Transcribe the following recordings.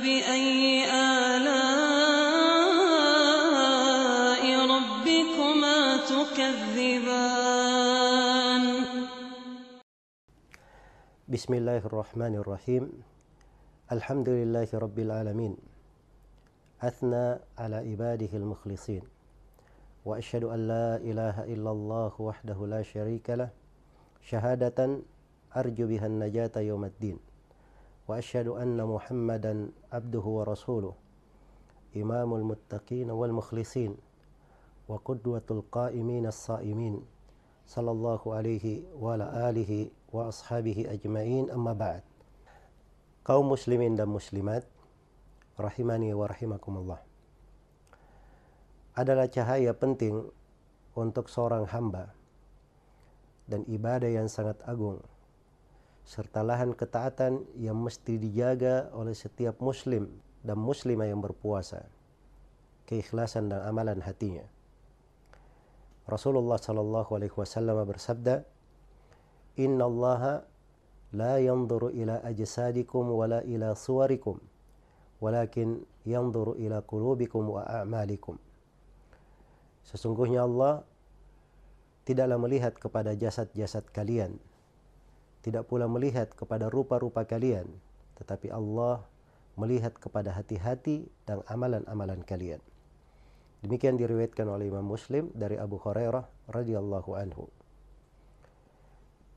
فبأي آلاء ربكما تكذبان؟ بسم الله الرحمن الرحيم. الحمد لله رب العالمين. أثنى على عباده المخلصين. وأشهد أن لا إله إلا الله وحده لا شريك له. شهادة أرجو بها النجاة يوم الدين. وأشهد أن محمدا عبده ورسوله إمام المتقين والمخلصين وقدوة القائمين الصائمين صلى الله عليه وعلى آله وأصحابه أجمعين أما بعد kaum muslimin dan muslimat rahimani wa rahimakumullah adalah cahaya penting untuk seorang hamba dan ibadah yang sangat agung serta lahan ketaatan yang mesti dijaga oleh setiap muslim dan muslimah yang berpuasa. Keikhlasan dan amalan hatinya. Rasulullah sallallahu alaihi wasallam bersabda Inna Allah la yanzuru ila ajsadikum wala ila suwarikum walakin yanzuru ila qulubikum wa a'malikum. Sesungguhnya Allah tidaklah melihat kepada jasad-jasad kalian tidak pula melihat kepada rupa-rupa kalian tetapi Allah melihat kepada hati-hati dan amalan-amalan kalian Demikian diriwayatkan oleh Imam Muslim dari Abu Hurairah radhiyallahu anhu.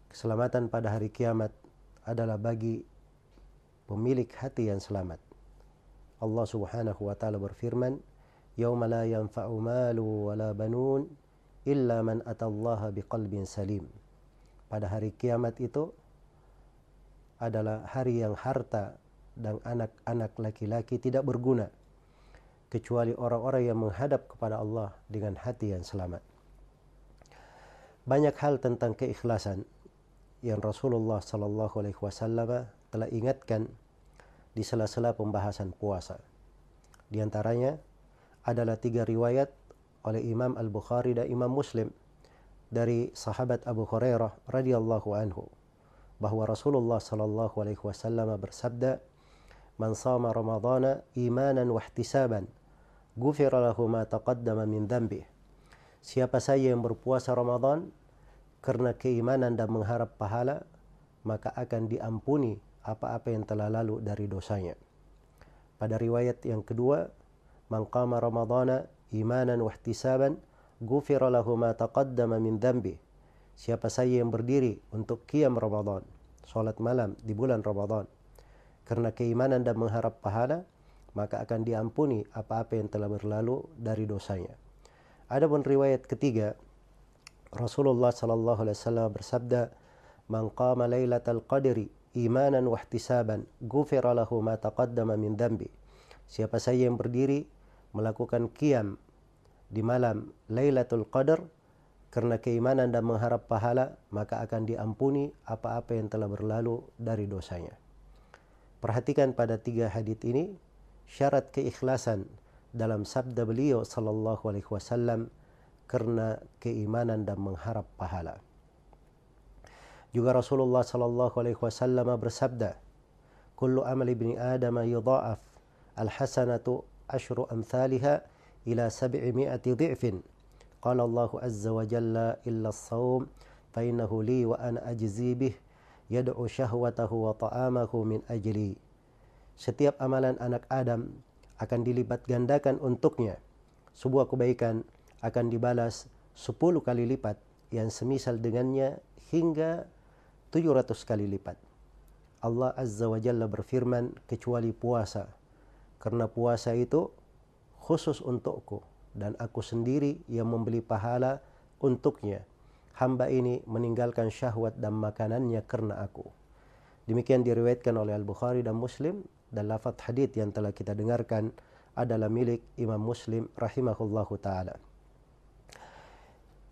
Keselamatan pada hari kiamat adalah bagi pemilik hati yang selamat. Allah Subhanahu wa taala berfirman, "Yauma la yanfa'u malu wala banun illa man atallaha biqalbin salim." Pada hari kiamat itu adalah hari yang harta dan anak-anak laki-laki tidak berguna kecuali orang-orang yang menghadap kepada Allah dengan hati yang selamat. Banyak hal tentang keikhlasan yang Rasulullah Sallallahu Alaihi Wasallam telah ingatkan di sela-sela pembahasan puasa. Di antaranya adalah tiga riwayat oleh Imam Al Bukhari dan Imam Muslim dari sahabat Abu Hurairah radhiyallahu anhu bahwa Rasulullah Sallallahu Alaihi Wasallam bersabda, "Man sama Ramadana imanan wa ihtisaban, ghufira lahu ma taqaddama min dhanbih." Siapa saja yang berpuasa Ramadan karena keimanan dan mengharap pahala, maka akan diampuni apa-apa yang telah lalu dari dosanya. Pada riwayat yang kedua, man qama ramadhana imanan wa ihtisaban ghufira lahu ma taqaddama min dhanbi. Siapa saja yang berdiri untuk qiyam Ramadan, salat malam di bulan Ramadan, karena keimanan dan mengharap pahala, maka akan diampuni apa-apa yang telah berlalu dari dosanya. Adapun riwayat ketiga, Rasulullah sallallahu alaihi wasallam bersabda, "Man qama lailatal qadri imanan wa ihtisaban, ghufira lahu ma taqaddama min dhanbi." Siapa saja yang berdiri melakukan qiyam di malam Lailatul Qadar karena keimanan dan mengharap pahala, maka akan diampuni apa-apa yang telah berlalu dari dosanya. Perhatikan pada tiga hadis ini syarat keikhlasan dalam sabda beliau sallallahu alaihi wasallam karena keimanan dan mengharap pahala. Juga Rasulullah sallallahu alaihi wasallam bersabda, "Kullu amali ibni Adam yudha'af al-hasanatu ashru amthaliha ila sab'imi'ati dhi'fin." Qala Allah azza wa jalla illa as-sawm fa innahu li wa ana ajzi bih yad'u syahwatahu. Setiap amalan anak Adam akan dilipat gandakan untuknya sebuah kebaikan akan dibalas 10 kali lipat yang semisal dengannya hingga 700 kali lipat. Allah Azza wa Jalla berfirman kecuali puasa. Karena puasa itu khusus untukku dan aku sendiri yang membeli pahala untuknya. Hamba ini meninggalkan syahwat dan makanannya karena aku. Demikian diriwayatkan oleh Al-Bukhari dan Muslim dan lafaz hadith yang telah kita dengarkan adalah milik Imam Muslim rahimahullahu taala.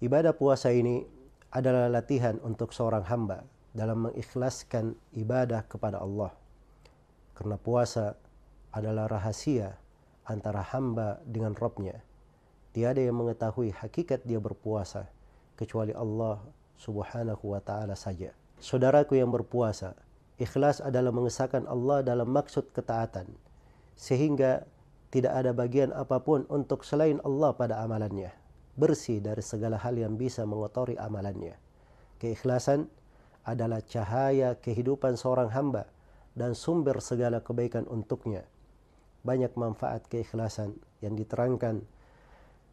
Ibadah puasa ini adalah latihan untuk seorang hamba dalam mengikhlaskan ibadah kepada Allah. Karena puasa adalah rahasia antara hamba dengan Robnya. Tiada yang mengetahui hakikat dia berpuasa kecuali Allah subhanahu wa ta'ala saja. Saudaraku yang berpuasa, ikhlas adalah mengesahkan Allah dalam maksud ketaatan. sehingga tidak ada bagian apa pun untuk selain Allah pada amalannya. Bersih dari segala hal yang bisa mengotori amalannya. Keikhlasan adalah cahaya kehidupan seorang hamba dan sumber segala kebaikan untuknya. Banyak manfaat keikhlasan yang diterangkan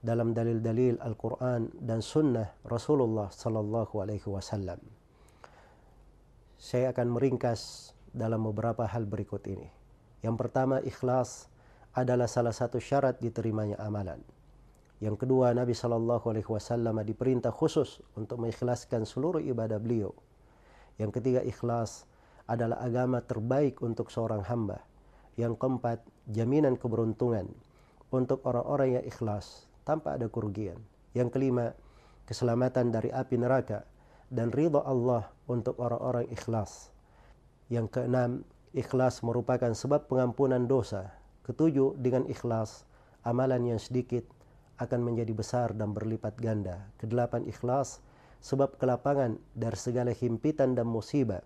dalam dalil-dalil Al-Quran dan Sunnah Rasulullah Sallallahu Alaihi Wasallam. Saya akan meringkas dalam beberapa hal berikut ini. Yang pertama, ikhlas adalah salah satu syarat diterimanya amalan. Yang kedua, Nabi Shallallahu Alaihi Wasallam diperintah khusus untuk mengikhlaskan seluruh ibadah beliau. Yang ketiga, ikhlas adalah agama terbaik untuk seorang hamba. Yang keempat, jaminan keberuntungan untuk orang-orang yang ikhlas tanpa ada kerugian. Yang kelima, keselamatan dari api neraka dan ridha Allah untuk orang-orang ikhlas. Yang keenam, ikhlas merupakan sebab pengampunan dosa Ketujuh, dengan ikhlas, amalan yang sedikit akan menjadi besar dan berlipat ganda. Kedelapan, ikhlas, sebab kelapangan dari segala himpitan dan musibah.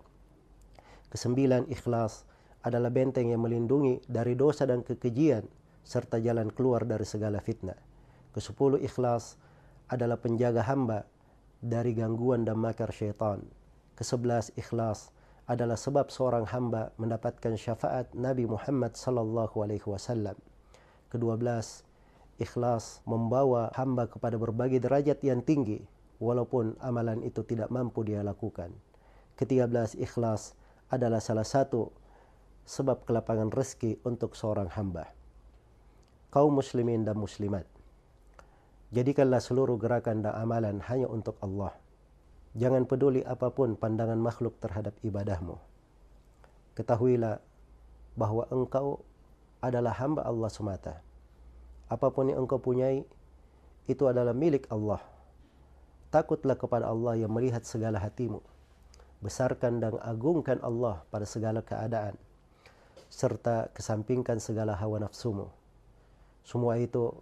Kesembilan, ikhlas adalah benteng yang melindungi dari dosa dan kekejian, serta jalan keluar dari segala fitnah. Kesepuluh, ikhlas adalah penjaga hamba dari gangguan dan makar syaitan. Kesebelas, ikhlas adalah sebab seorang hamba mendapatkan syafaat Nabi Muhammad sallallahu alaihi wasallam. Kedua belas, ikhlas membawa hamba kepada berbagai derajat yang tinggi walaupun amalan itu tidak mampu dia lakukan. Ketiga belas, ikhlas adalah salah satu sebab kelapangan rezeki untuk seorang hamba. Kaum muslimin dan muslimat, jadikanlah seluruh gerakan dan amalan hanya untuk Allah Jangan peduli apa pun pandangan makhluk terhadap ibadahmu. Ketahuilah bahwa engkau adalah hamba Allah semata. Apa pun yang engkau punyai, itu adalah milik Allah. Takutlah kepada Allah yang melihat segala hatimu. Besarkan dan agungkan Allah pada segala keadaan. Serta kesampingkan segala hawa nafsumu. Semua itu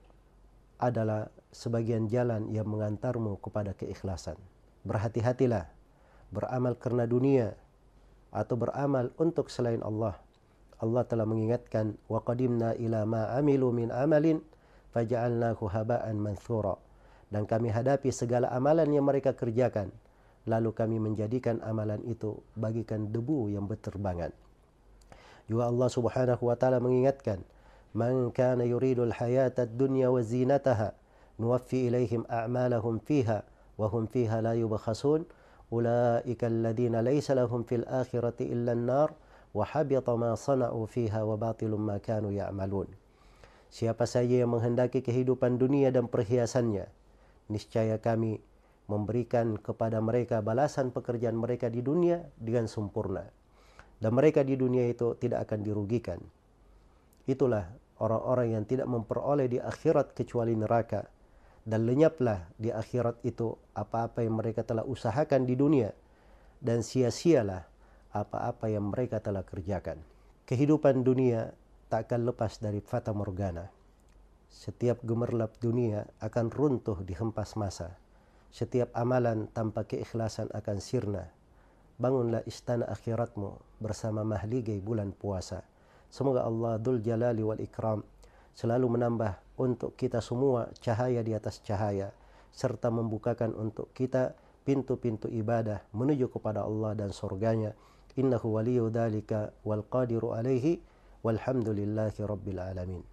adalah sebagian jalan yang mengantarmu kepada keikhlasan berhati-hatilah beramal karena dunia atau beramal untuk selain Allah. Allah telah mengingatkan wa qadimna ila ma amilu amalin faja'alnahu haba'an manthura. Dan kami hadapi segala amalan yang mereka kerjakan lalu kami menjadikan amalan itu bagikan debu yang berterbangan. Juga Allah Subhanahu wa taala mengingatkan, "Man kana yuridul hayata dunya wa zinataha, nuwaffi ilaihim a'malahum fiha wa hum fiha la yubkhasun." Ulaika alladhina laysa lahum fil akhirati illa an-nar wa habita ma sana'u fiha wa. Siapa saja yang menghendaki kehidupan dunia dan perhiasannya, niscaya kami memberikan kepada mereka balasan pekerjaan mereka di dunia dengan sempurna. Dan mereka di dunia itu tidak akan dirugikan. Itulah orang-orang yang tidak memperoleh di akhirat kecuali neraka dan lenyaplah di akhirat itu apa-apa yang mereka telah usahakan di dunia dan sia-sialah apa-apa yang mereka telah kerjakan. Kehidupan dunia tak akan lepas dari fata morgana. Setiap gemerlap dunia akan runtuh di hempas masa. Setiap amalan tanpa keikhlasan akan sirna. Bangunlah istana akhiratmu bersama mahligai bulan puasa. Semoga Allah Dhul Jalali wal Ikram selalu menambah untuk kita semua cahaya di atas cahaya serta membukakan untuk kita pintu-pintu ibadah menuju kepada Allah dan surganya innahu waliyu dhalika wal qadiru alaihi walhamdulillahi rabbil alamin